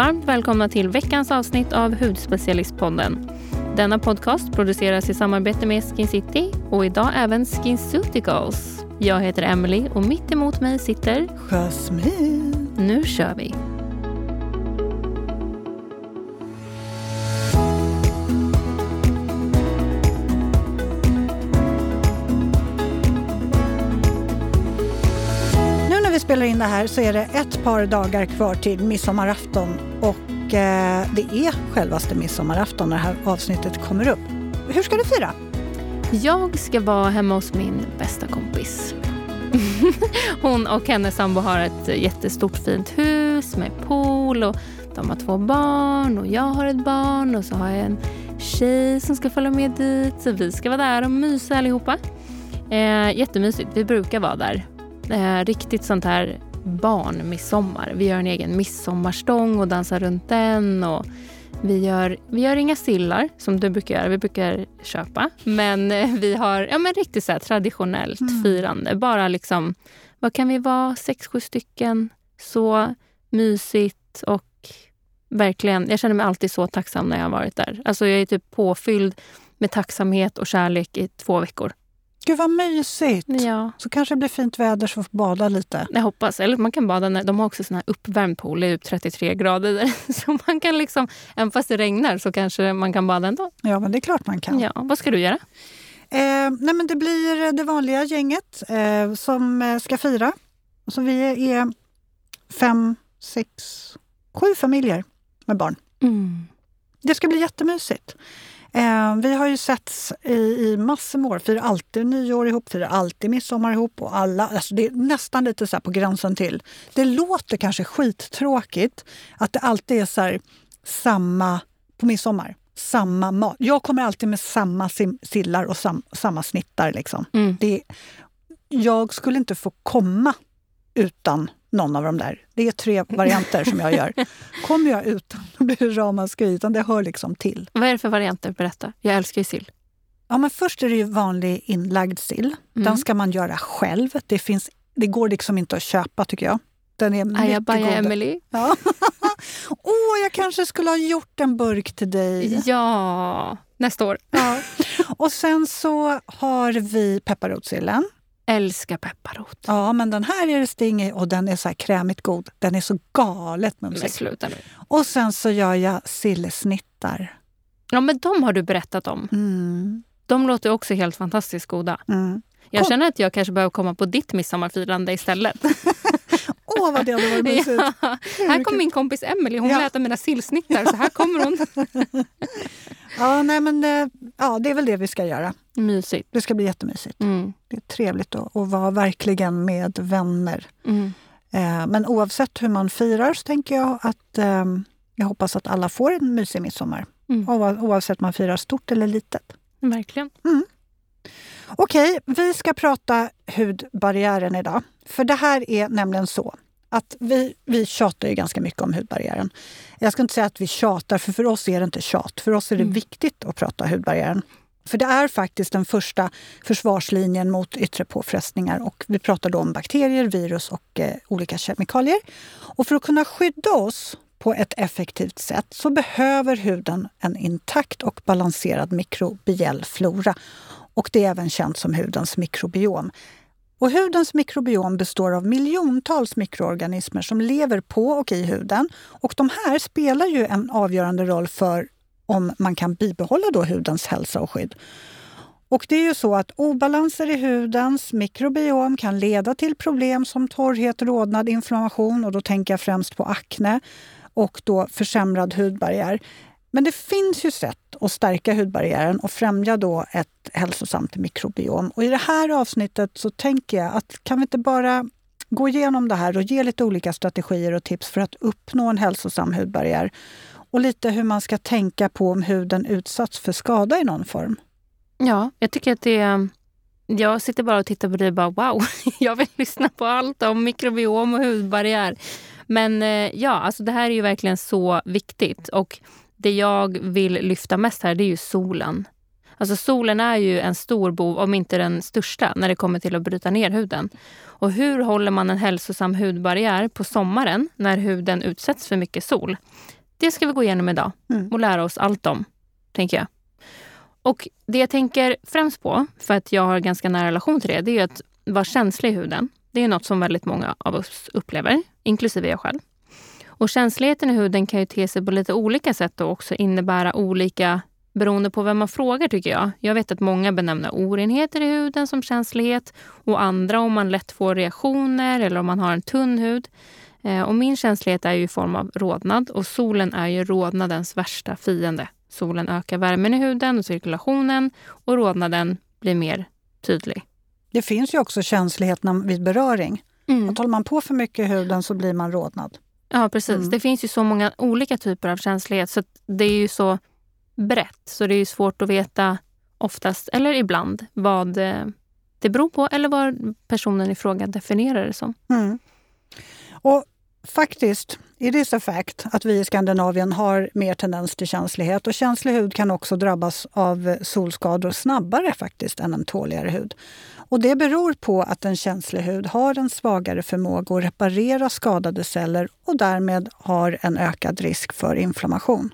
Varmt välkomna till veckans avsnitt av Hudspecialistpodden. Denna podcast produceras i samarbete med Skin City och idag även SkinCeuticals. Jag heter Emily och mitt emot mig sitter Jasmine. Nu kör vi! Spelar in det här så är det ett par dagar kvar till midsommarafton och eh, det är självaste midsommarafton när det här avsnittet kommer upp. Hur ska du fira? Jag ska vara hemma hos min bästa kompis. Hon och hennes sambo har ett jättestort fint hus med pool och de har två barn och jag har ett barn och så har jag en tjej som ska följa med dit. Så vi ska vara där och mysa allihopa. Eh, jättemysigt. Vi brukar vara där. Eh, riktigt sånt här barnmidsommar. Vi gör en egen midsommarstång och dansar runt den. Och vi gör, vi gör inga sillar som du brukar göra. Vi brukar köpa. Men eh, vi har ja, men riktigt så traditionellt mm. firande. Bara liksom, vad kan vi vara? Sex, sju stycken. Så mysigt och verkligen, jag känner mig alltid så tacksam när jag har varit där. Alltså jag är typ påfylld med tacksamhet och kärlek i två veckor. Gud vad mysigt! Ja. Så kanske det blir fint väder så får bada lite. Jag hoppas. Eller man kan bada när, de har också sån här uppvärmd pool, det är 33 grader där. Så man kan liksom, även fast det regnar så kanske man kan bada ändå. Ja, men det är klart man kan. Ja. Vad ska du göra? Eh, nej men det blir det vanliga gänget eh, som eh, ska fira. Så vi är fem, sex, sju familjer med barn. Mm. Det ska bli jättemysigt. Eh, vi har ju setts i, i massor med år, firar alltid nyår ihop, firar alltid midsommar ihop. Och alla, alltså det är nästan lite så på gränsen till. Det låter kanske skittråkigt att det alltid är så samma på midsommar. Samma mat. Jag kommer alltid med samma sillar och sam, samma snittar. Liksom. Mm. Det, jag skulle inte få komma utan någon av de där. Det är tre varianter som jag gör. Kommer jag utan då blir det ramaskri, utan det hör liksom till. Vad är det för varianter? Berätta. Jag älskar ju sill. Ja, men först är det vanlig inlagd sill. Mm. Den ska man göra själv. Det, finns, det går liksom inte att köpa tycker jag. Den är mycket Ajabaja god. Emily. Ja. oh, jag kanske skulle ha gjort en burk till dig. Ja, nästa år. Ja. Och sen så har vi pepparrotssillen älskar pepparrot. Ja, men den här är det sting i och den är så här krämigt god. Den är så galet mumsig. Och sen så gör jag sillsnittar. Ja, men de har du berättat om. Mm. De låter också helt fantastiskt goda. Mm. Jag känner att jag kanske behöver komma på ditt midsommarfirande istället. Åh, vad det hade varit mysigt. Ja. Här kommer min kompis Emily. Hon ja. vill äta mina sillsnittar, så här kommer hon. ja, nej, men, eh, ja, det är väl det vi ska göra. Mysigt. Det ska bli jättemysigt. Mm. Det är trevligt att, att vara verkligen med vänner. Mm. Eh, men oavsett hur man firar så tänker jag att eh, jag hoppas att alla får en mysig midsommar. Mm. Oavsett om man firar stort eller litet. Verkligen. Mm. Okej, vi ska prata hudbarriären idag. För det här är nämligen så att vi, vi tjatar ju ganska mycket om hudbarriären. Jag ska inte säga att vi tjatar, för för oss är det inte tjat. För oss är det mm. viktigt att prata hudbarriären. För det är faktiskt den första försvarslinjen mot yttre påfrestningar. Och vi pratar då om bakterier, virus och eh, olika kemikalier. Och för att kunna skydda oss på ett effektivt sätt så behöver huden en intakt och balanserad mikrobiell flora. Och det är även känt som hudens mikrobiom. Och hudens mikrobiom består av miljontals mikroorganismer som lever på och i huden. Och de här spelar ju en avgörande roll för om man kan bibehålla då hudens hälsa och skydd. Och det är ju så att obalanser i hudens mikrobiom kan leda till problem som torrhet, rodnad, inflammation och då tänker jag främst på akne och då försämrad hudbarriär. Men det finns ju sätt att stärka hudbarriären och främja då ett hälsosamt mikrobiom. Och I det här avsnittet så tänker jag att kan vi inte bara gå igenom det här och ge lite olika strategier och tips för att uppnå en hälsosam hudbarriär och lite hur man ska tänka på om huden utsatts för skada i någon form. Ja, jag tycker att det jag sitter bara och tittar på dig och bara wow, jag vill lyssna på allt om mikrobiom och hudbarriär. Men eh, ja, alltså det här är ju verkligen så viktigt. Och det jag vill lyfta mest här det är ju solen. Alltså solen är ju en stor bov, om inte den största, när det kommer till att bryta ner huden. Och hur håller man en hälsosam hudbarriär på sommaren när huden utsätts för mycket sol? Det ska vi gå igenom idag Mm. och lära oss allt om, tänker jag. Och det jag tänker främst på, för att jag har ganska nära relation till det, det är att vara känslig i huden. Det är något som väldigt många av oss upplever, inklusive jag själv. Och känsligheten i huden kan ju te sig på lite olika sätt och också innebära olika beroende på vem man frågar tycker jag. Jag vet att många benämner orenheter i huden som känslighet och andra om man lätt får reaktioner eller om man har en tunn hud. Eh, Och min känslighet är ju i form av rodnad och solen är ju rodnadens värsta fiende. Solen ökar värmen i huden och cirkulationen och rodnaden blir mer tydlig. Det finns ju också känslighet vid beröring. Att håller man på för mycket i huden så blir man rodnad. Ja, precis. Mm. Det finns ju så många olika typer av känslighet så det är ju så brett så det är svårt att veta oftast, eller ibland, vad eh, det beror på eller vad personen i fråga definierar det som. Mm. Och faktiskt, it is a fact att vi i Skandinavien har mer tendens till känslighet och känslig hud kan också drabbas av solskador snabbare faktiskt än en tåligare hud. Och det beror på att en känslig hud har en svagare förmåga att reparera skadade celler och därmed har en ökad risk för inflammation.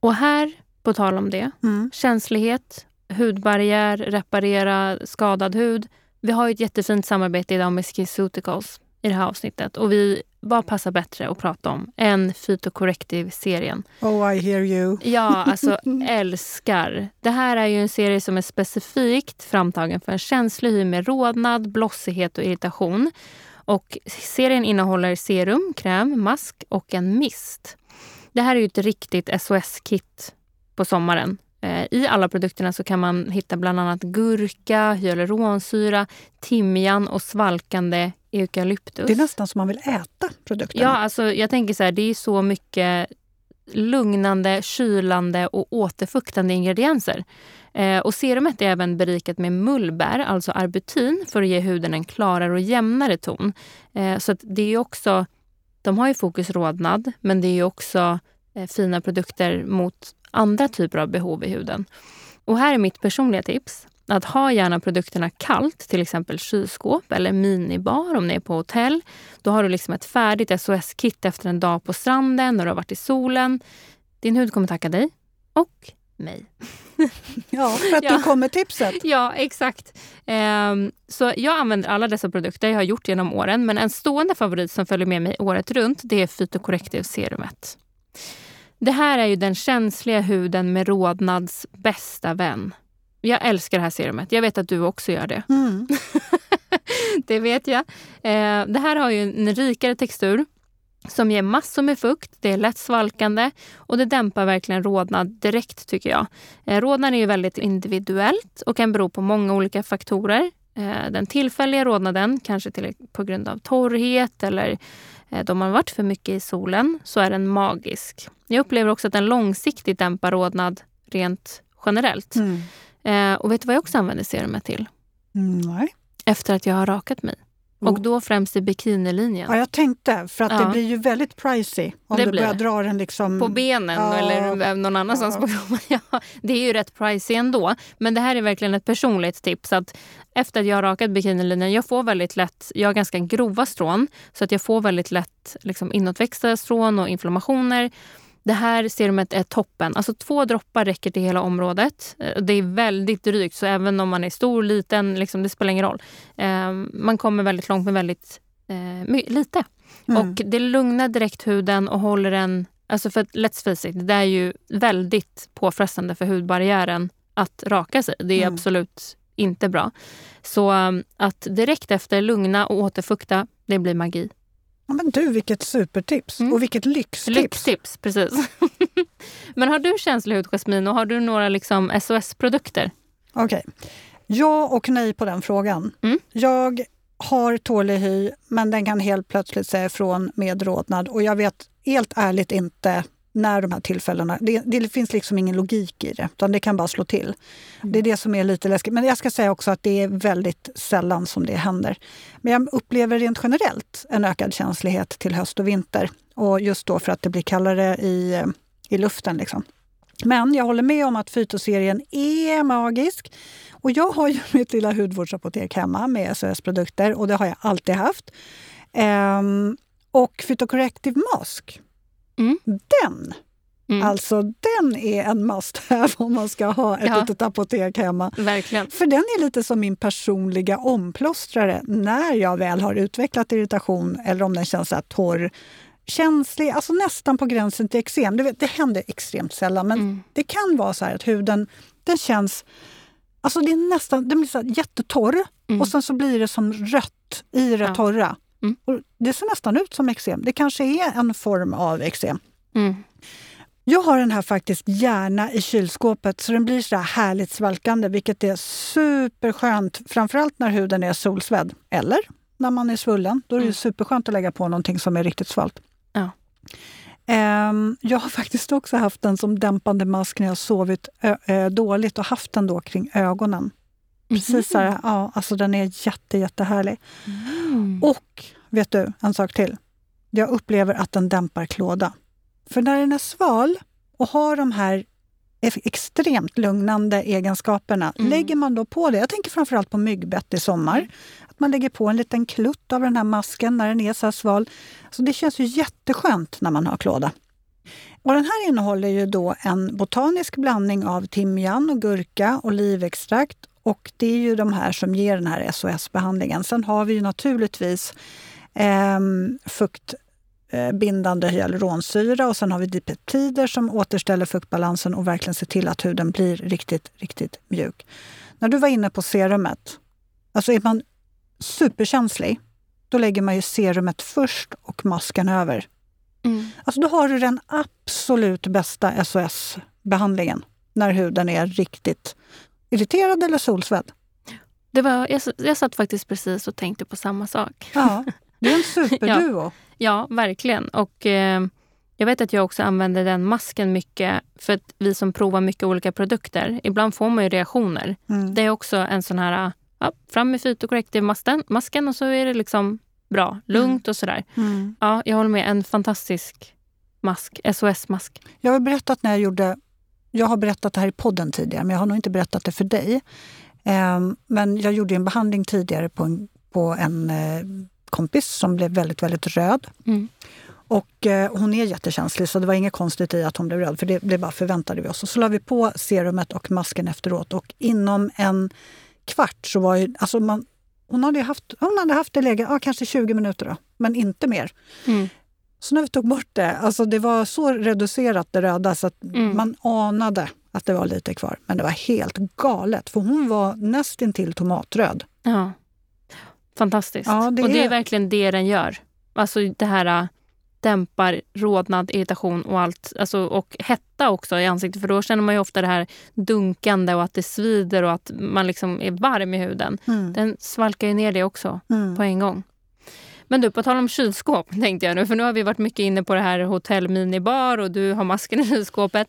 Och här, på tal om det, Mm. känslighet, hudbarriär, reparera skadad hud. Vi har ett jättefint samarbete idag med SkinCeuticals i det här avsnittet och vi, vad passar bättre att prata om än Phytocorrective-serien? Oh, I hear you. Ja, alltså älskar. Det här är ju en serie som är specifikt framtagen för en känslig hy med rodnad, blossighet och irritation. Och serien innehåller serum, kräm, mask och en mist. Det här är ju ett riktigt SOS-kit på sommaren. Eh, I alla produkterna så kan man hitta bland annat gurka, hyaluronsyra, timjan och svalkande eukalyptus. Det är nästan som man vill äta produkterna. Ja, alltså jag tänker så här, det är så mycket lugnande, kylande och återfuktande ingredienser. Eh, och serumet är även berikat med mullbär, alltså arbutin, för att ge huden en klarare och jämnare ton. Eh, så det är också, de har ju fokus rodnad, men det är också eh, fina produkter mot andra typer av behov i huden. Och här är mitt personliga tips. Att ha gärna produkterna kallt, till exempel kylskåp eller minibar om ni är på hotell. Då har du liksom ett färdigt SOS-kit efter en dag på stranden när du har varit i solen. Din hud kommer tacka dig och mig. Ja, för att Ja. då kommer tipset. Ja, exakt. Ehm, så jag använder alla dessa produkter. Jag har gjort genom åren. Men en stående favorit som följer med mig året runt det är Phytocorrective-serumet. Det här är ju den känsliga huden med rodnads bästa vän. Jag älskar det här serumet. Jag vet att du också gör det. Mm. det vet jag. Eh, det här har ju en rikare textur som ger massor med fukt. Det är lätt svalkande och det dämpar verkligen rodnad direkt tycker jag. Eh, rodnad är ju väldigt individuellt och kan bero på många olika faktorer. Eh, den tillfälliga rodnaden, kanske till, på grund av torrhet eller eh, då man varit för mycket i solen, så är den magisk. Jag upplever också att den långsiktigt dämpar rodnad rent generellt. Mm. Eh, och vet du vad jag också använder serumet till? Mm, nej. Efter att jag har rakat mig. Och Oh. då främst i bikinilinjen. Ja, jag tänkte, för att Ja. det blir ju väldigt pricey om Det du börjar det. dra den liksom... På benen Ja. eller någon annanstans Ja. Ja, det är ju rätt pricey ändå. Men det här är verkligen ett personligt tips. Att efter att jag har rakat bikinilinjen, jag får väldigt lätt, jag har ganska grova strån, så att jag får väldigt lätt liksom, inåtväxta strån och inflammationer. Det här serumet är toppen. Alltså två droppar räcker till hela området. Eh, Det är väldigt drygt, så även om man är stor, liten, liksom, det spelar ingen roll. Eh, man kommer väldigt långt med väldigt eh, lite. Mm. Och det lugnar direkt huden och håller den... Alltså för let's face it, det är ju väldigt påfrestande för hudbarriären att raka sig. Det är Mm. absolut inte bra. Så um, att direkt efter lugna och återfukta, det blir magi. Ja, men du, vilket supertips! Mm. Och vilket lyxtips! Lyxtips, precis. Men har du känslig hud, Jasmin, och har du några liksom SOS-produkter? Okej. Ja och nej på den frågan. Mm. Jag har tålig hy, men den kan helt plötsligt säga ifrån med rodnad. Och jag vet helt ärligt inte när de här tillfällena... Det, det finns liksom ingen logik i det, utan det kan bara slå till. Det är det som är lite läskigt. Men jag ska säga också att det är väldigt sällan som det händer. Men jag upplever rent generellt en ökad känslighet till höst och vinter. Och just då för att det blir kallare i, eh, i luften. Liksom. Men jag håller med om att fytoserien är magisk. Och jag har ju mitt lilla hudvårdsapotek hemma med SOS-produkter och det har jag alltid haft. Ehm, och Phytocorrective Mask, Mm. den Mm. Alltså den är en must have om man ska ha ett Ja. litet apotek hemma. Verkligen. För den är lite som min personliga omplåstrare när jag väl har utvecklat irritation eller om den känns så torr, känslig, alltså nästan på gränsen till eksem. Du vet, Det händer extremt sällan men Mm. det kan vara så här att huden den känns Alltså det är nästan, den blir så jättetorr Mm. och sen så blir det som rött i det Ja. torra. Mm. Och det ser nästan ut som eksem. Det kanske är en form av eksem. Mm. Jag har den här faktiskt gärna i kylskåpet så den blir så här härligt svalkande vilket är superskönt. Framförallt när huden är solsvedd eller när man är svullen. Då är det Mm. superskönt att lägga på någonting som är riktigt svalt. Ja. Ehm, jag har faktiskt också haft den som dämpande mask när jag sovit dåligt och haft den då kring ögonen. Precis så här, ja, alltså den är jätte, jättehärlig. Mm. Och vet du, en sak till. Jag upplever att den dämpar klåda. För när den är sval och har de här extremt lugnande egenskaperna, Mm. lägger man då på det, jag tänker framförallt på myggbett i sommar, Mm. att man lägger på en liten klutt av den här masken när den är så här sval. Så det känns ju jätteskönt när man har klåda. Och den här innehåller ju då en botanisk blandning av timjan och gurka, olivextrakt och det är ju de här som ger den här SOS-behandlingen. Sen har vi ju naturligtvis ehm, fuktbindande hyaluronsyra och sen har vi dipeptider som återställer fuktbalansen och verkligen ser till att huden blir riktigt, riktigt mjuk. När du var inne på serumet, alltså är man superkänslig, då lägger man ju serumet först och masken över. Mm. Alltså då har du den absolut bästa SOS-behandlingen när huden är riktigt irriterad eller solsvedd. Det var, jag, jag satt faktiskt precis och tänkte på samma sak. Ja, det är en superduo. Ja, verkligen. Och eh, jag vet att jag också använder den masken mycket för att vi som provar mycket olika produkter, ibland får man ju reaktioner. Mm. Det är också en sån här, ja, fram med Phytocorrective-masken masken och så är det liksom bra, lugnt och sådär. Mm. Ja, jag håller med. En fantastisk mask, SOS-mask. Jag har berättat när jag gjorde... Jag har berättat det här i podden tidigare, men jag har nog inte berättat det för dig. Ehm, men jag gjorde en behandling tidigare på en, på en eh, kompis som blev väldigt, väldigt röd. Mm. Och eh, hon är jättekänslig så det var inget konstigt i att hon blev röd, för det, det bara förväntade vi oss. Och så la vi på serumet och masken efteråt och inom en kvart så var ju... Alltså man, hon, hade haft, hon hade haft det läge, ja, kanske 20 minuter då, men inte mer. Mm. Så när vi tog bort det, alltså det var så reducerat det röda så att Mm. man anade att det var lite kvar. Men det var helt galet, för hon var nästintill tomatröd. Ja. Fantastiskt. Ja, det och det är- är verkligen det den gör. Alltså det här äh, dämpar rodnad, irritation och allt. Alltså, och hetta också i ansiktet. För då känner man ju ofta det här dunkande och att det svider och att man liksom är varm i huden. Mm. Den svalkar ju ner det också Mm. på en gång. Men du, på tal om kylskåp tänkte jag nu. För nu har vi varit mycket inne på det här hotell minibar och du har masken i kylskåpet.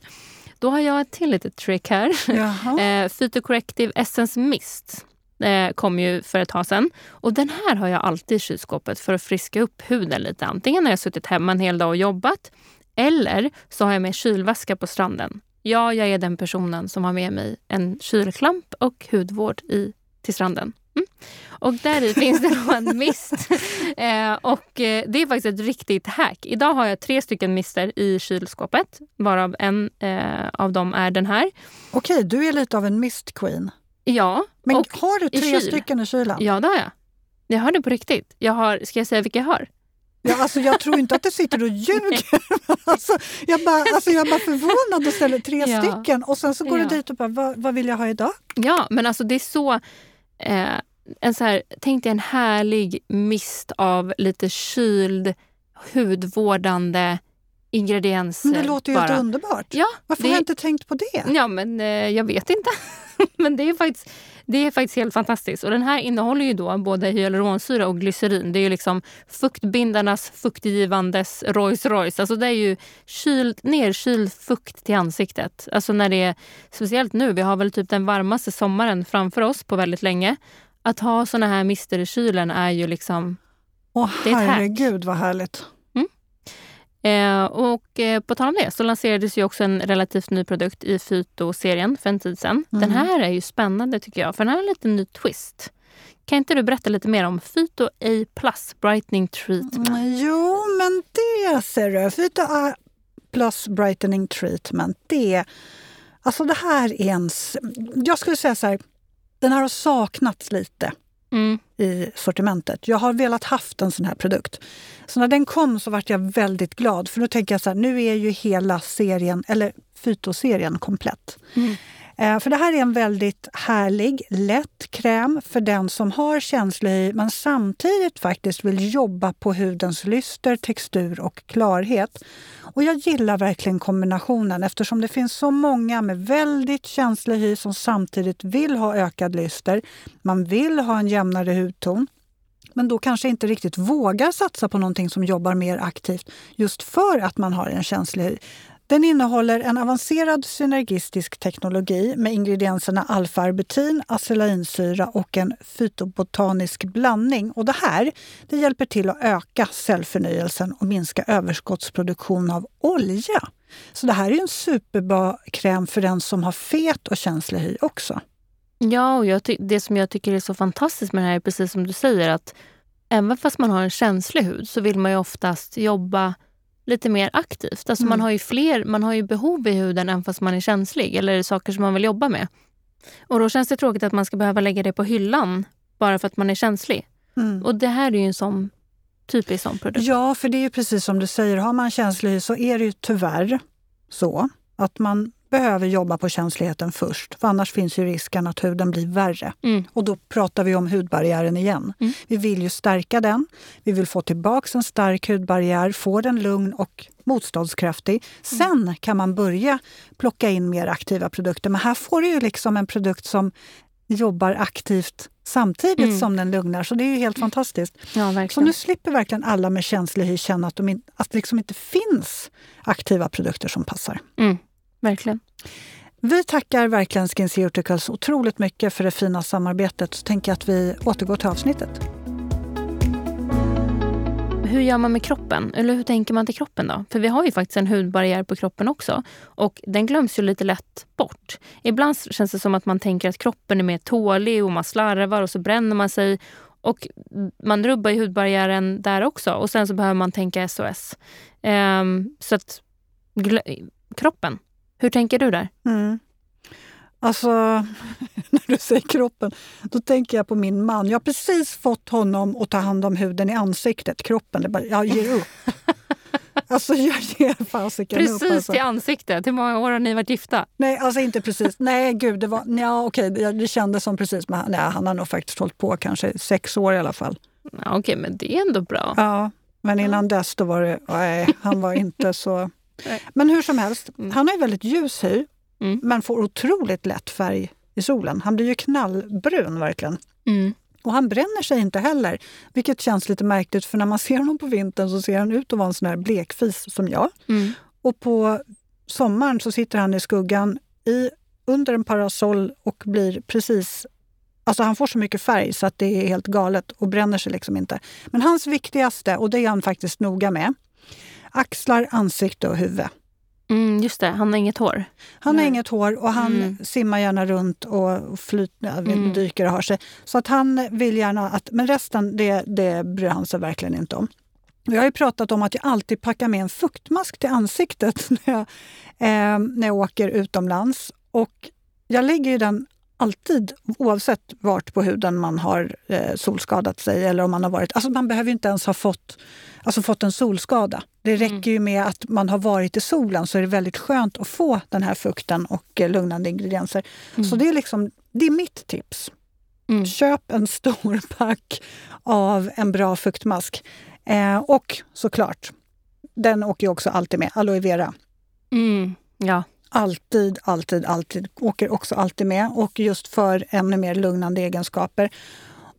Då har jag ett till litet trick här. Jaha. Eh, Phytocorrective Essence Mist eh, kom ju för ett tag sedan. Och den här har jag alltid i kylskåpet för att friska upp huden lite. Antingen när jag suttit hemma en hel dag och jobbat eller så har jag med kylväska på stranden. Ja, jag är den personen som har med mig en kylklamp och hudvård i, till stranden. Mm. Och där i finns det då en mist. Eh, och eh, det är faktiskt ett riktigt hack. Idag har jag tre stycken mister i kylskåpet, varav en eh, av dem är den här. Okej, du är lite av en mist queen. Ja, Men har du i tre kyl. stycken i kylen? Ja, det har jag. Jag har det på riktigt. Jag har, ska jag säga vilka jag har? Ja, alltså, jag tror inte att du sitter och ljuger. alltså, jag, bara, alltså, jag är bara förvånad och ställer tre Ja. stycken och sen så går Ja. du dit och bara, vad, vad vill jag ha idag? Ja, men alltså det är så... Eh, en så här, tänk dig en härlig mist av lite kyld, hudvårdande ingredienser. Men det låter ju bara. helt underbart. Ja, Varför det- har jag inte tänkt på det? Ja, men eh, jag vet inte. men det är, faktiskt, det är faktiskt helt fantastiskt. Och den här innehåller ju då både hyaluronsyra och glycerin. Det är ju liksom fuktbindarnas, fuktgivandes Rolls Royce. Alltså det är ju kyld, nerkyld fukt till ansiktet. Alltså när det är, speciellt nu, vi har väl typ den varmaste sommaren framför oss på väldigt länge. Att ha såna här mister i kylen är ju liksom... Åh Det är ett hack. herregud vad härligt. Eh, och eh, på tal om det så lanserades ju också en relativt ny produkt i Fyto-serien för en tid sedan. Mm. Den här är ju spännande tycker jag, för den har en lite ny twist. Kan inte du berätta lite mer om Fyto A Plus Brightening Treatment? Mm, jo, men det ser du. Fyto A Plus Brightening Treatment, det Alltså det här är en... Jag skulle säga så här, den här har saknats lite mm. i sortimentet. Jag har velat haft en sån här produkt. Så när den kom så vart jag väldigt glad. För då tänker jag så här, nu är ju hela serien, eller Fytoserien komplett. Mm. Eh, för det här är en väldigt härlig, lätt kräm för den som har känslig hy men samtidigt faktiskt vill jobba på hudens lyster, textur och klarhet. Och jag gillar verkligen kombinationen eftersom det finns så många med väldigt känslig hy som samtidigt vill ha ökad lyster. Man vill ha en jämnare hudton men då kanske inte riktigt vågar satsa på någonting som jobbar mer aktivt just för att man har en känslig hy. Den innehåller en avancerad synergistisk teknologi med ingredienserna alfa-arbutin, acelainsyra och en fytobotanisk blandning. Och det här det hjälper till att öka cellförnyelsen och minska överskottsproduktion av olja. Så det här är en superbra kräm för den som har fet och känslig hy också. Ja, och jag det som jag tycker är så fantastiskt med det här är precis som du säger att även fast man har en känslig hud så vill man ju oftast jobba lite mer aktivt. Alltså mm. man, har ju fler, man har ju behov i huden än fast man är känslig eller saker som man vill jobba med. Och Då känns det tråkigt att man ska behöva lägga det på hyllan bara för att man är känslig. Mm. Och Det här är ju en sån typisk sån produkt. Ja, för det är ju precis som du säger. Har man känslig så är det ju tyvärr så att man behöver jobba på känsligheten först. För annars finns ju risken att huden blir värre. Mm. Och då pratar vi om hudbarriären igen. Mm. Vi vill ju stärka den. Vi vill få tillbaka en stark hudbarriär, få den lugn och motståndskraftig. Mm. Sen kan man börja plocka in mer aktiva produkter. Men här får du ju liksom en produkt som jobbar aktivt samtidigt mm. som den lugnar. Så det är ju helt fantastiskt. Ja, så nu slipper verkligen alla med känslig hy känna att, de in, att det liksom inte finns aktiva produkter som passar. Mm. Verkligen. Vi tackar verkligen SkinCeuticals otroligt mycket för det fina samarbetet. Så tänker jag att vi återgår till avsnittet. Hur gör man med kroppen? Eller hur tänker man till kroppen då? För vi har ju faktiskt en hudbarriär på kroppen också. Och den glöms ju lite lätt bort. Ibland känns det som att man tänker att kroppen är mer tålig och man slarvar och så bränner man sig. Och man rubbar ju hudbarriären där också. Och sen så behöver man tänka SOS. Um, ehm, så att kroppen, hur tänker du där? Mm. Alltså, när du säger kroppen, då tänker jag på min man. Jag har precis fått honom att ta hand om huden i ansiktet, kroppen. Det bara, jag ger upp. Alltså jag ger fasiken Precis upp. Alltså. till ansiktet. Hur många år har ni varit gifta? Nej, alltså inte precis. Nej, gud, det var... Ja, okej, det, det kändes som precis. Men nej, han har nog faktiskt hållit på kanske sex år i alla fall. Ja, okej, men det är ändå bra. Ja, men innan dess då var det... Nej, han var inte så... Men hur som helst, mm. han har ju väldigt ljus hy mm. men får otroligt lätt färg i solen. Han blir ju knallbrun verkligen. Mm. Och han bränner sig inte heller, vilket känns lite märkligt för när man ser honom på vintern så ser han ut att vara en sån här blekfis som jag. Mm. Och på sommaren så sitter han i skuggan i, under en parasoll och blir precis Alltså han får så mycket färg så att det är helt galet och bränner sig liksom inte. Men hans viktigaste, och det är han faktiskt noga med, axlar, ansikte och huvud. Mm, just det, han har inget hår. Han har inget hår och han mm. simmar gärna runt och flyter, mm. dyker och har sig. Så att han vill gärna att... Men resten, det, det bryr han sig verkligen inte om. Jag har ju pratat om att jag alltid packar med en fuktmask till ansiktet när jag, eh, när jag åker utomlands. Och jag lägger den alltid, oavsett vart på huden man har eh, solskadat sig. eller om Man har varit, alltså man behöver inte ens ha fått, alltså fått en solskada. Det mm. räcker ju med att man har varit i solen så är det väldigt skönt att få den här fukten och eh, lugnande ingredienser. Mm. Så det är, liksom, det är mitt tips. Mm. Köp en stor pack av en bra fuktmask. Eh, och såklart, den åker ju också alltid med, aloe vera. Mm. Ja. Alltid, alltid, alltid. Åker också alltid med. Och just för ännu mer lugnande egenskaper.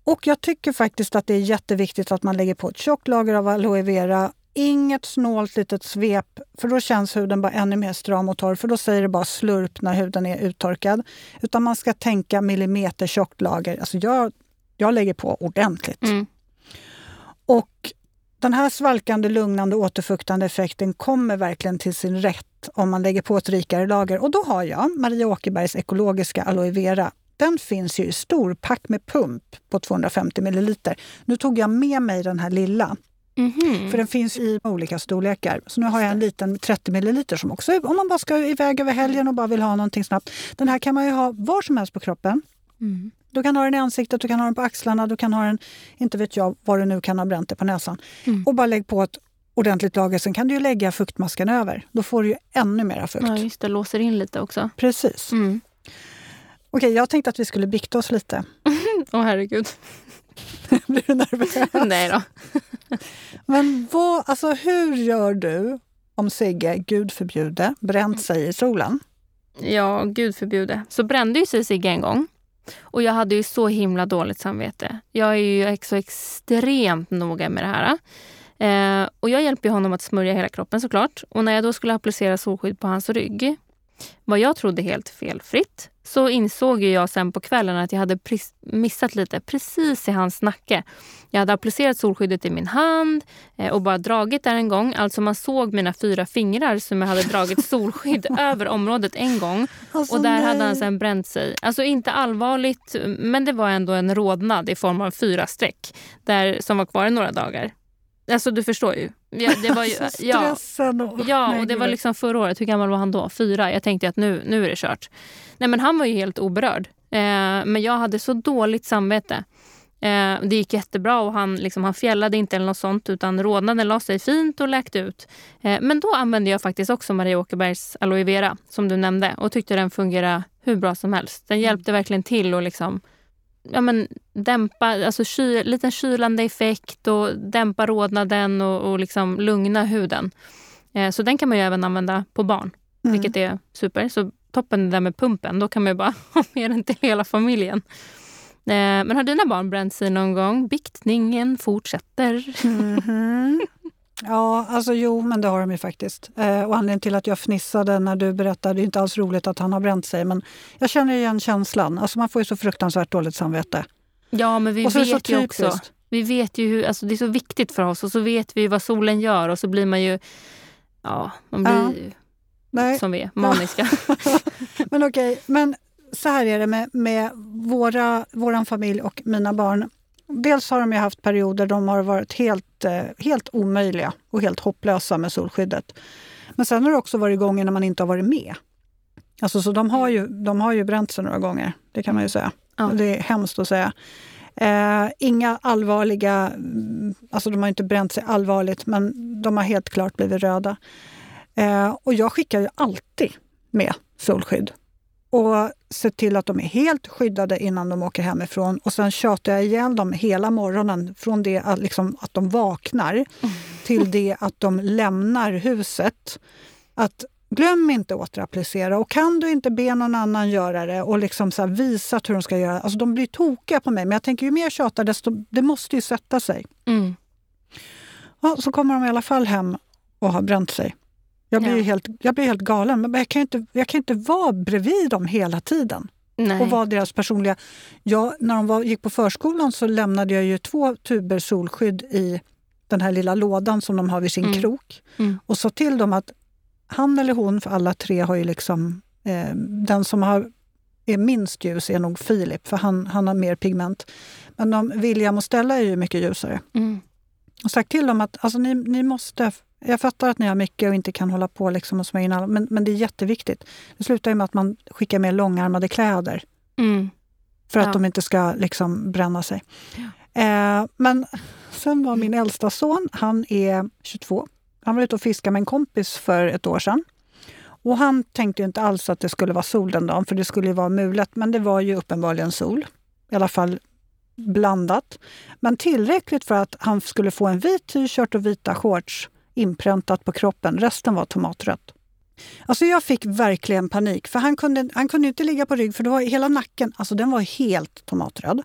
Och jag tycker faktiskt att det är jätteviktigt att man lägger på ett tjockt lager av aloe vera. Inget snålt litet svep, för då känns huden bara ännu mer stram och torr. För då säger det bara slurp när huden är uttorkad. Utan man ska tänka millimeter tjockt lager. Alltså jag, jag lägger på ordentligt. Mm. Och den här svalkande, lugnande, återfuktande effekten kommer verkligen till sin rätt om man lägger på ett rikare lager. Och då har jag Maria Åkerbergs ekologiska aloe vera. Den finns ju i storpack med pump på 250 ml. Nu tog jag med mig den här lilla. Mhm. För den finns i olika storlekar. Så nu har jag en liten 30 ml som också, om man bara ska iväg över helgen och bara vill ha någonting snabbt. Den här kan man ju ha var som helst på kroppen. Mm. Du kan ha den i ansiktet, du kan ha den på axlarna, du kan ha den, inte vet jag, var du nu kan ha bränt det på näsan. Mm. Och bara lägg på ett ordentligt lager. Sen kan du ju lägga fuktmasken över. Då får du ju ännu mera fukt. Ja, just det. Låser in lite också. Precis. Mm. Okej, jag tänkte att vi skulle bikta oss lite. Åh herregud. Blir du nervös? Nej då. Men vad, alltså, hur gör du om Sigge, gud förbjude, bränt sig i solen? Ja, gud förbjude. Så brände ju sig Sigge en gång. Och jag hade ju så himla dåligt samvete. Jag är ju så extremt noga med det här. Eh, och jag hjälper honom att smörja hela kroppen såklart. Och när jag då skulle applicera solskydd på hans rygg, vad jag trodde helt felfritt, så insåg jag sen på kvällen att jag hade missat lite precis i hans nacke. Jag hade applicerat solskyddet i min hand eh, och bara dragit där en gång. Alltså man såg mina fyra fingrar som jag hade dragit solskydd över området en gång. Alltså, Och där nej. hade han sen bränt sig. Alltså inte allvarligt, men det var ändå en rodnad i form av fyra streck där, som var kvar i några dagar. Alltså du förstår ju. Ja, det var ju Alltså, ja, stressen och... ja, och det var liksom förra året. Hur gammal var han då? Fyra. Jag tänkte att nu, nu är det kört. Nej, men han var ju helt oberörd. Eh, men jag hade så dåligt samvete. Eh, det gick jättebra och han, liksom, han fjällade inte eller något sånt utan rodnaden la sig fint och läkte ut. Eh, men då använde jag faktiskt också Maria Åkerbergs aloe vera som du nämnde och tyckte den fungerade hur bra som helst. Den hjälpte verkligen till att liksom, ja, men, dämpa, alltså ky, liten kylande effekt och dämpa rodnaden och, och liksom lugna huden. Eh, så den kan man ju även använda på barn, Mm. vilket är super. Så toppen det där med pumpen, då kan man ju bara ha med den till hela familjen. Eh, men har dina barn bränt sig någon gång? Biktningen fortsätter. Mhm. Ja, alltså jo, men det har de ju faktiskt. Eh, och anledningen till att jag fnissade när du berättade, det är inte alls roligt att han har bränt sig, men jag känner igen känslan. Alltså man får ju så fruktansvärt dåligt samvete. Ja, men vi vet ju också. typiskt. Vi vet ju hur, alltså det är så viktigt för oss och så vet vi vad solen gör och så blir man ju, ja, man blir Ja. ju Nej, som vi är, maniska. men okej. Men så här är det med, med våra, våran familj och mina barn. Dels har de haft perioder de har varit helt, eh, helt omöjliga och helt hopplösa med solskyddet. Men sen har det också varit gånger när man inte har varit med. Alltså, så de har, ju, de har ju bränt sig några gånger, det kan man ju säga. Ja. Det är hemskt att säga. Eh, inga allvarliga, mm, alltså de har inte bränt sig allvarligt, men de har helt klart blivit röda. Eh, och jag skickar ju alltid med solskydd och ser till att de är helt skyddade innan de åker hemifrån. Och sen tjatar jag ihjäl dem hela morgonen från det att, liksom, att de vaknar till det att de lämnar huset. Att glöm inte att återapplicera och kan du inte be någon annan göra det och liksom så visa hur de ska göra. Alltså de blir tokiga på mig, men jag tänker ju mer jag tjatar desto det måste ju sätta sig. Mm. Ja, så kommer de i alla fall hem och har bränt sig. Jag blir, Ja. helt, jag blir helt galen, men jag kan, inte, jag kan inte vara bredvid dem hela tiden Nej. och vara deras personliga... Jag, när de var, gick på förskolan så lämnade jag ju två tuber solskydd i den här lilla lådan som de har vid sin Mm. krok Mm. och sa till dem att han eller hon, för alla tre har ju liksom... Eh, den som har, är minst ljus är nog Filip, för han, han har mer pigment. Men de, William och Stella är ju mycket ljusare Mm. Och sagt till dem att alltså, ni, ni måste... Jag fattar att ni har mycket och inte kan hålla på liksom och smörja in alla, men, men det är jätteviktigt. Det slutar ju med att man skickar med långärmade kläder Mm. för att Ja. de inte ska liksom bränna sig. Eh, men sen var min äldsta son, han är 22. Han var ute och fiskade med en kompis för ett år sedan. Och han tänkte inte alls att det skulle vara sol den dagen, för det skulle ju vara mulet. Men det var ju uppenbarligen sol. I alla fall blandat. Men tillräckligt för att han skulle få en vit t-shirt och vita shorts inpräntat på kroppen. Resten var tomatrött. Alltså jag fick verkligen panik, för han kunde, han kunde inte ligga på rygg för det var hela nacken, alltså den var helt tomatröd.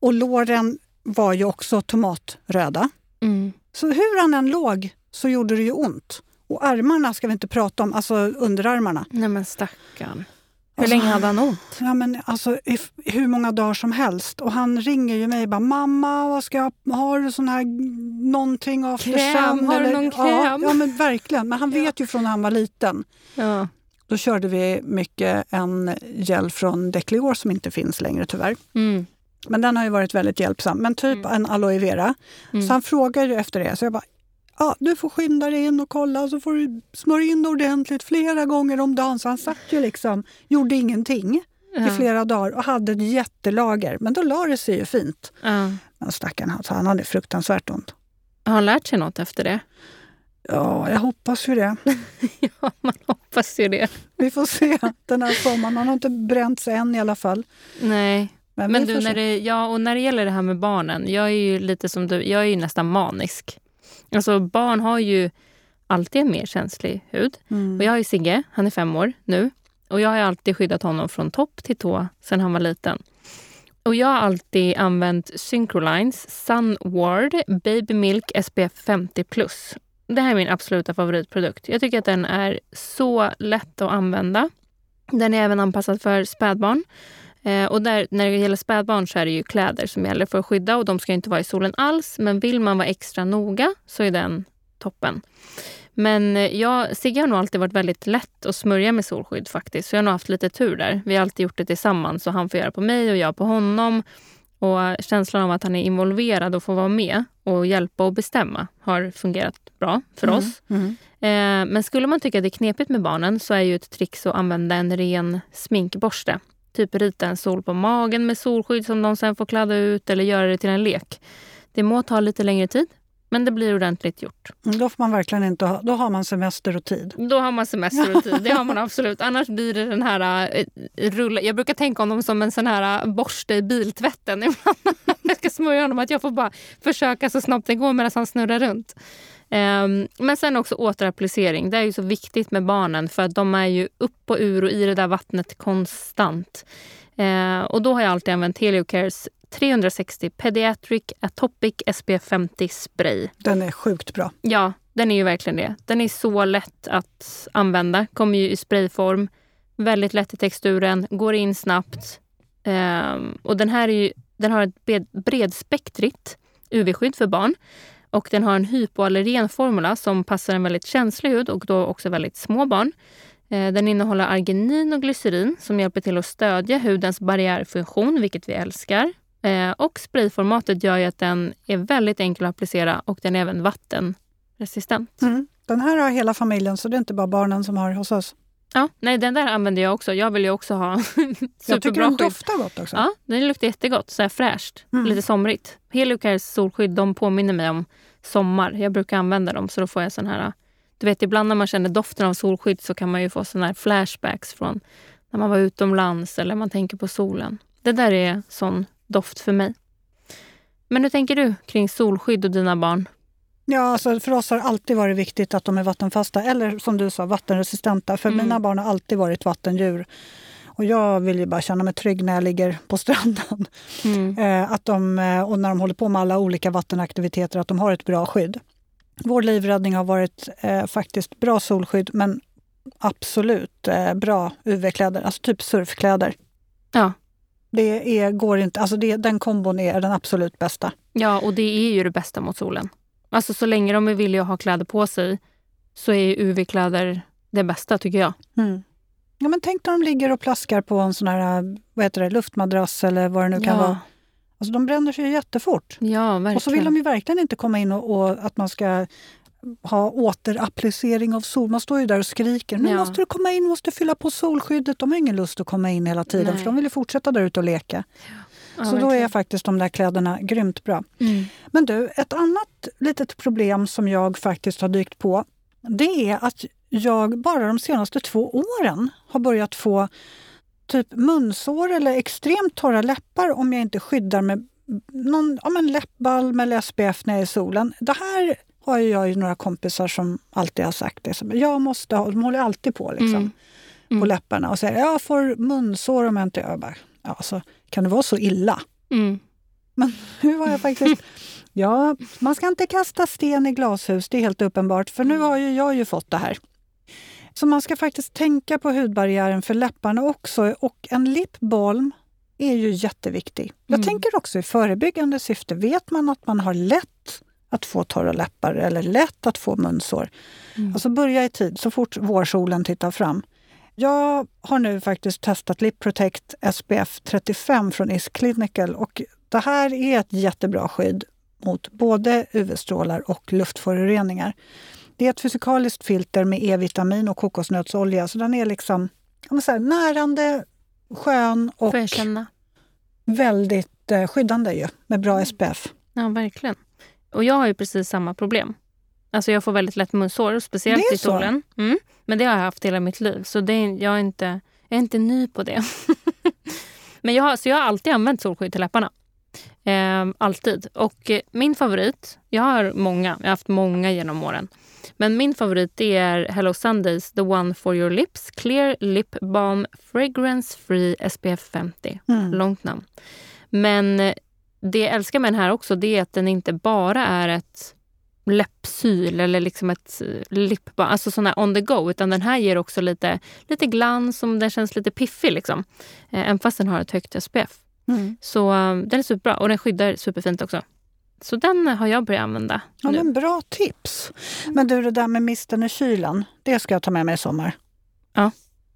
Och låren var ju också tomatröda. Mm. Så hur han än låg så gjorde det ju ont. Och armarna ska vi inte prata om, alltså underarmarna. Nej men stackarn. Hur Alltså, länge hade han ont? Ja, men alltså, i, hur många dagar som helst. Och han ringer ju mig och bara “Mamma, vad ska jag, har du sån här någonting after Kräm, sun?” har du någon Ja, kräm? ja, men verkligen. Men han vet ju från när han var liten. Ja. Då körde vi mycket en gel från Declior som inte finns längre tyvärr. Mm. Men den har ju varit väldigt hjälpsam. Men typ Mm. en aloe vera. Mm. Så han frågar ju efter det. Så jag bara, ja, du får skynda dig in och kolla så får du smörja in ordentligt flera gånger om dagen. Så han satt ju liksom, gjorde ingenting i flera dagar och hade ett jättelager. Men då la det sig ju fint. Ja. Men stackaren, alltså, han hade fruktansvärt ont. Har han lärt sig något efter det? Ja, jag hoppas ju det. Ja, man hoppas ju det. Vi får se den här sommaren. Han har inte bränt sig än i alla fall. Nej. Men, Men du, när det, ja, och när det gäller det här med barnen. Jag är ju lite som du, jag är ju nästan manisk. Alltså barn har ju alltid en mer känslig hud. Mm. Och jag har ju Sigge, han är fem år nu. Och jag har alltid skyddat honom från topp till tå sedan han var liten. Och jag har alltid använt Syncrolines Sunward Baby Milk SPF 50+. Det här är min absoluta favoritprodukt. Jag tycker att den är så lätt att använda. Den är även anpassad för spädbarn. Eh, och där, när det gäller spädbarn så är det ju kläder som gäller för att skydda och de ska inte vara i solen alls. Men vill man vara extra noga så är den toppen. Men eh, jag, Sigge har nog alltid varit väldigt lätt att smörja med solskydd faktiskt. Så jag har nog haft lite tur där. Vi har alltid gjort det tillsammans så han får göra på mig och jag på honom. Och känslan av att han är involverad och får vara med och hjälpa och bestämma har fungerat bra för Mm. oss. Mm. Eh, men skulle man tycka att det är knepigt med barnen så är ju ett trix att använda en ren sminkborste. Typ rita en sol på magen med solskydd som de sen får kladda ut eller göra det till en lek. Det må ta lite längre tid, men det blir ordentligt gjort. Mm, Då får man verkligen inte ha, då har man semester och tid. Då har man semester och tid. Det har man absolut. Annars blir det den här uh, rulla. Jag brukar tänka om dem som en sån här uh, borste i biltvätten. Ibland jag ska smörja honom. Att jag får bara försöka så snabbt det går medan han snurrar runt. Ehm, men sen också återapplicering. Det är ju så viktigt med barnen för att de är ju upp och ur och i det där vattnet konstant. Eh, och då har jag alltid använt Heliocares 360 Pediatric Atopic SPF 50 spray. Den är sjukt bra. Ja, den är ju verkligen det. Den är så lätt att använda. Kommer ju i sprayform. Väldigt lätt i texturen. Går in snabbt. Ehm, och den här är ju, den har ett bred, bredspektrigt UV-skydd för barn. Och den har en hypoallergen formula som passar en väldigt känslig hud och då också väldigt små barn. Eh, Den innehåller arginin och glycerin som hjälper till att stödja hudens barriärfunktion, vilket vi älskar. Eh, Och sprayformatet gör ju att den är väldigt enkel att applicera och den är även vattenresistent. Mm. Den här har hela familjen, så det är inte bara barnen som har hos oss. Ja, nej, den där använder jag också. Jag vill ju också ha Jag tycker superbra den doftar gott också. Ja, den luktar jättegott. Så här fräscht. Mm. Lite somrigt. Heliocares solskydd de påminner mig om sommar. Jag brukar använda dem så då får jag sån här... Du vet, ibland när man känner doften av solskydd så kan man ju få sån här flashbacks från när man var utomlands eller man tänker på solen. Det där är sån doft för mig. Men hur tänker du kring solskydd och dina barn? Ja, alltså för oss har det alltid varit viktigt att de är vattenfasta eller som du sa vattenresistenta. För Mm. mina barn har alltid varit vattendjur. Och jag vill ju bara känna mig trygg när jag ligger på stranden. Mm. Eh, att de, eh, och när de håller på med alla olika vattenaktiviteter, att de har ett bra skydd. Vår livräddning har varit eh, faktiskt bra solskydd men absolut eh, bra UV-kläder, alltså typ surfkläder. Ja. Det är, går inte, alltså det, den kombon är den absolut bästa. Ja, och det är ju det bästa mot solen. Alltså så länge de är villiga att ha kläder på sig så är UV-kläder det bästa tycker jag. Mm. Ja, men tänk när de ligger och plaskar på en sån här vad heter det, luftmadrass eller vad det nu kan vara. Alltså, de bränner sig ju jättefort. Ja, verkligen. Och så vill de ju verkligen inte komma in och, och att man ska ha återapplicering av sol. Man står ju där och skriker. Nu Ja. måste du komma in, måste fylla på solskyddet. De har ingen lust att komma in hela tiden Nej. för de vill ju fortsätta där ute och leka. Ja, så då verkligen. är faktiskt de där kläderna grymt bra. Mm. Men du, ett annat litet problem som jag faktiskt har dykt på det är att jag bara de senaste två åren har börjat få typ munsår eller extremt torra läppar om jag inte skyddar med någon ja, men läppbalm eller SPF när jag är i solen. Det här har jag ju några kompisar som alltid har sagt det. Jag måste ha, de håller alltid på liksom, Mm. Mm. på läpparna och säger jag får munsår om jag inte... Jag bara, ja, alltså, kan det vara så illa? Mm. Nu har jag faktiskt... Ja, man ska inte kasta sten i glashus, det är helt uppenbart. För nu har ju jag ju fått det här. Så man ska faktiskt tänka på hudbarriären för läpparna också. Och en lipbalm är ju jätteviktig. Jag Mm. tänker också i förebyggande syfte. Vet man att man har lätt att få torra läppar eller lätt att få munsår, Mm. alltså börja i tid så fort vårsolen tittar fram. Jag har nu faktiskt testat Lip Protect SPF 35 från Is Clinical och det här är ett jättebra skydd mot både UV-strålar och luftföroreningar. Det är ett fysikaliskt filter med E-vitamin och kokosnötsolja så den är liksom säga, närande, skön och väldigt eh, skyddande ju, med bra SPF. Ja, verkligen. Och jag har ju precis samma problem. Alltså jag får väldigt lätt munsår, speciellt i solen. Mm. Men det har jag haft hela mitt liv, så det är, jag, är inte, jag är inte ny på det. Men jag har, så jag har alltid använt solskydd till läpparna. Ehm, alltid. Och eh, min favorit, jag har många, jag har haft många genom åren. Men min favorit är Hello Sundays The One for your lips Clear Lip Balm Fragrance Free SPF 50. Mm. Långt namn. Men eh, det jag älskar med den här också det är att den inte bara är ett läppsyl eller liksom ett eh, lipbalm, alltså sån här on the go. Utan den här ger också lite, lite glans och den känns lite piffig. Liksom. Eh, även fast den har ett högt SPF. Mm. Så den är superbra och den skyddar superfint också. Så den har jag börjat använda Ja, nu. men bra tips. Men du, det där med misten i kylen, det ska jag ta med mig i sommar.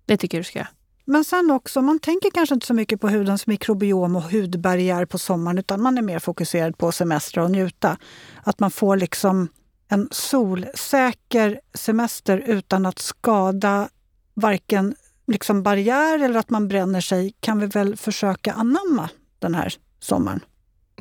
Det tycker jag du ska göra. Men sen också, man tänker kanske inte så mycket på hudens mikrobiom och hudbarriär på sommaren utan man är mer fokuserad på semester och njuta. Att man får liksom en solsäker semester utan att skada varken liksom barriär eller att man bränner sig kan vi väl försöka anamma den här sommaren.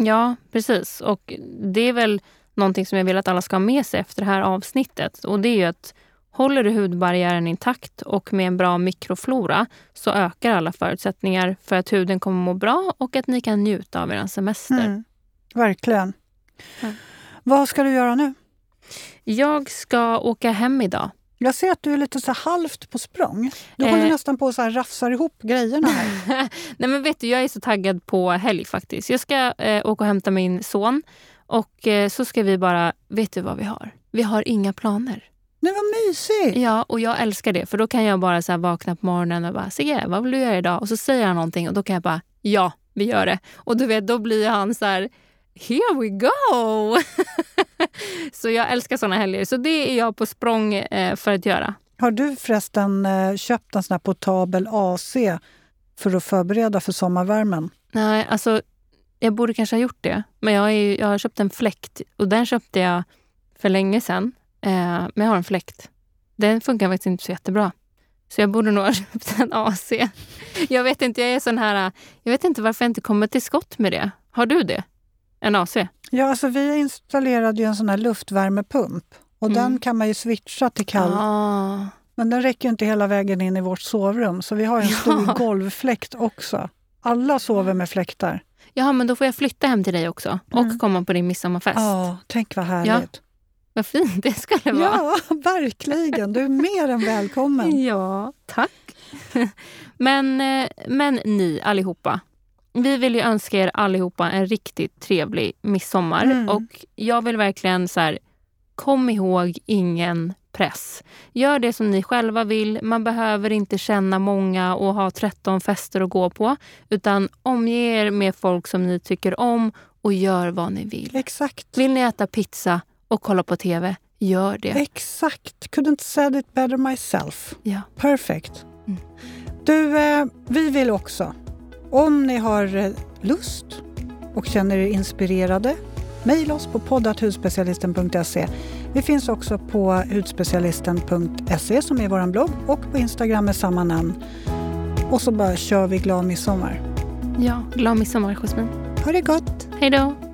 Ja, precis. Och det är väl någonting som jag vill att alla ska ha med sig efter det här avsnittet. Och det är ju att håller du hudbarriären intakt och med en bra mikroflora så ökar alla förutsättningar för att huden kommer må bra och att ni kan njuta av er semester. Mm, verkligen. Ja. Vad ska du göra nu? Jag ska åka hem idag. Jag ser att du är lite så halvt på språng. Du Eh. håller nästan på och så här rafsar ihop grejerna här. Nej men vet du, jag är så taggad på helg faktiskt. Jag ska eh, åka och hämta min son och eh, så ska vi bara, vet du vad vi har? Vi har inga planer. Nej, vad mysigt! Ja, och jag älskar det. För då kan jag bara så vakna på morgonen och bara Sigge, vad vill du göra idag? Och så säger han någonting och då kan jag bara ja, vi gör det. Och du vet, då blir han så här here we go! så jag älskar såna helger. Så det är jag på språng eh, för att göra. Har du förresten eh, köpt en sån här portabel AC för att förbereda för sommarvärmen? Nej, alltså jag borde kanske ha gjort det. Men jag, är, jag har köpt en fläkt och den köpte jag för länge sedan. Eh, men jag har en fläkt. Den funkar faktiskt inte så jättebra. Så jag borde nog ha köpt en AC. Jag vet inte, jag är sån här... Jag vet inte varför jag inte kommer till skott med det. Har du det? En AC? Ja, alltså vi installerade ju en sån här luftvärmepump och Mm. den kan man ju switcha till kall. Ah. Men den räcker inte hela vägen in i vårt sovrum så vi har en stor Ja. golvfläkt också. Alla sover med fläktar. Jaha, men då får jag flytta hem till dig också och Mm. komma på din midsommarfest. Ja, tänk vad härligt. Vad fint det skulle vara. Ja, verkligen. Du är mer än välkommen. Ja, tack. men, eh, men ni allihopa. Vi vill ju önska er allihopa en riktigt trevlig midsommar. Mm. Och jag vill verkligen så här, kom ihåg ingen press. Gör det som ni själva vill. Man behöver inte känna många och ha 13 fester att gå på. Utan omge er med folk som ni tycker om och gör vad ni vill. Exakt. Vill ni äta pizza och kolla på TV, gör det. Exakt. Couldn't said it better myself. Ja. Perfect. Mm. Du, eh, vi vill också, om ni har eh, lust och känner er inspirerade, mejla oss på poddathudspecialisten.se. Vi finns också på hudspecialisten.se som är vår blogg och på Instagram med samma namn. Och så bara kör vi glad midsommar. ja, glad midsommar, Jasmin. Ha det gott! Hej då!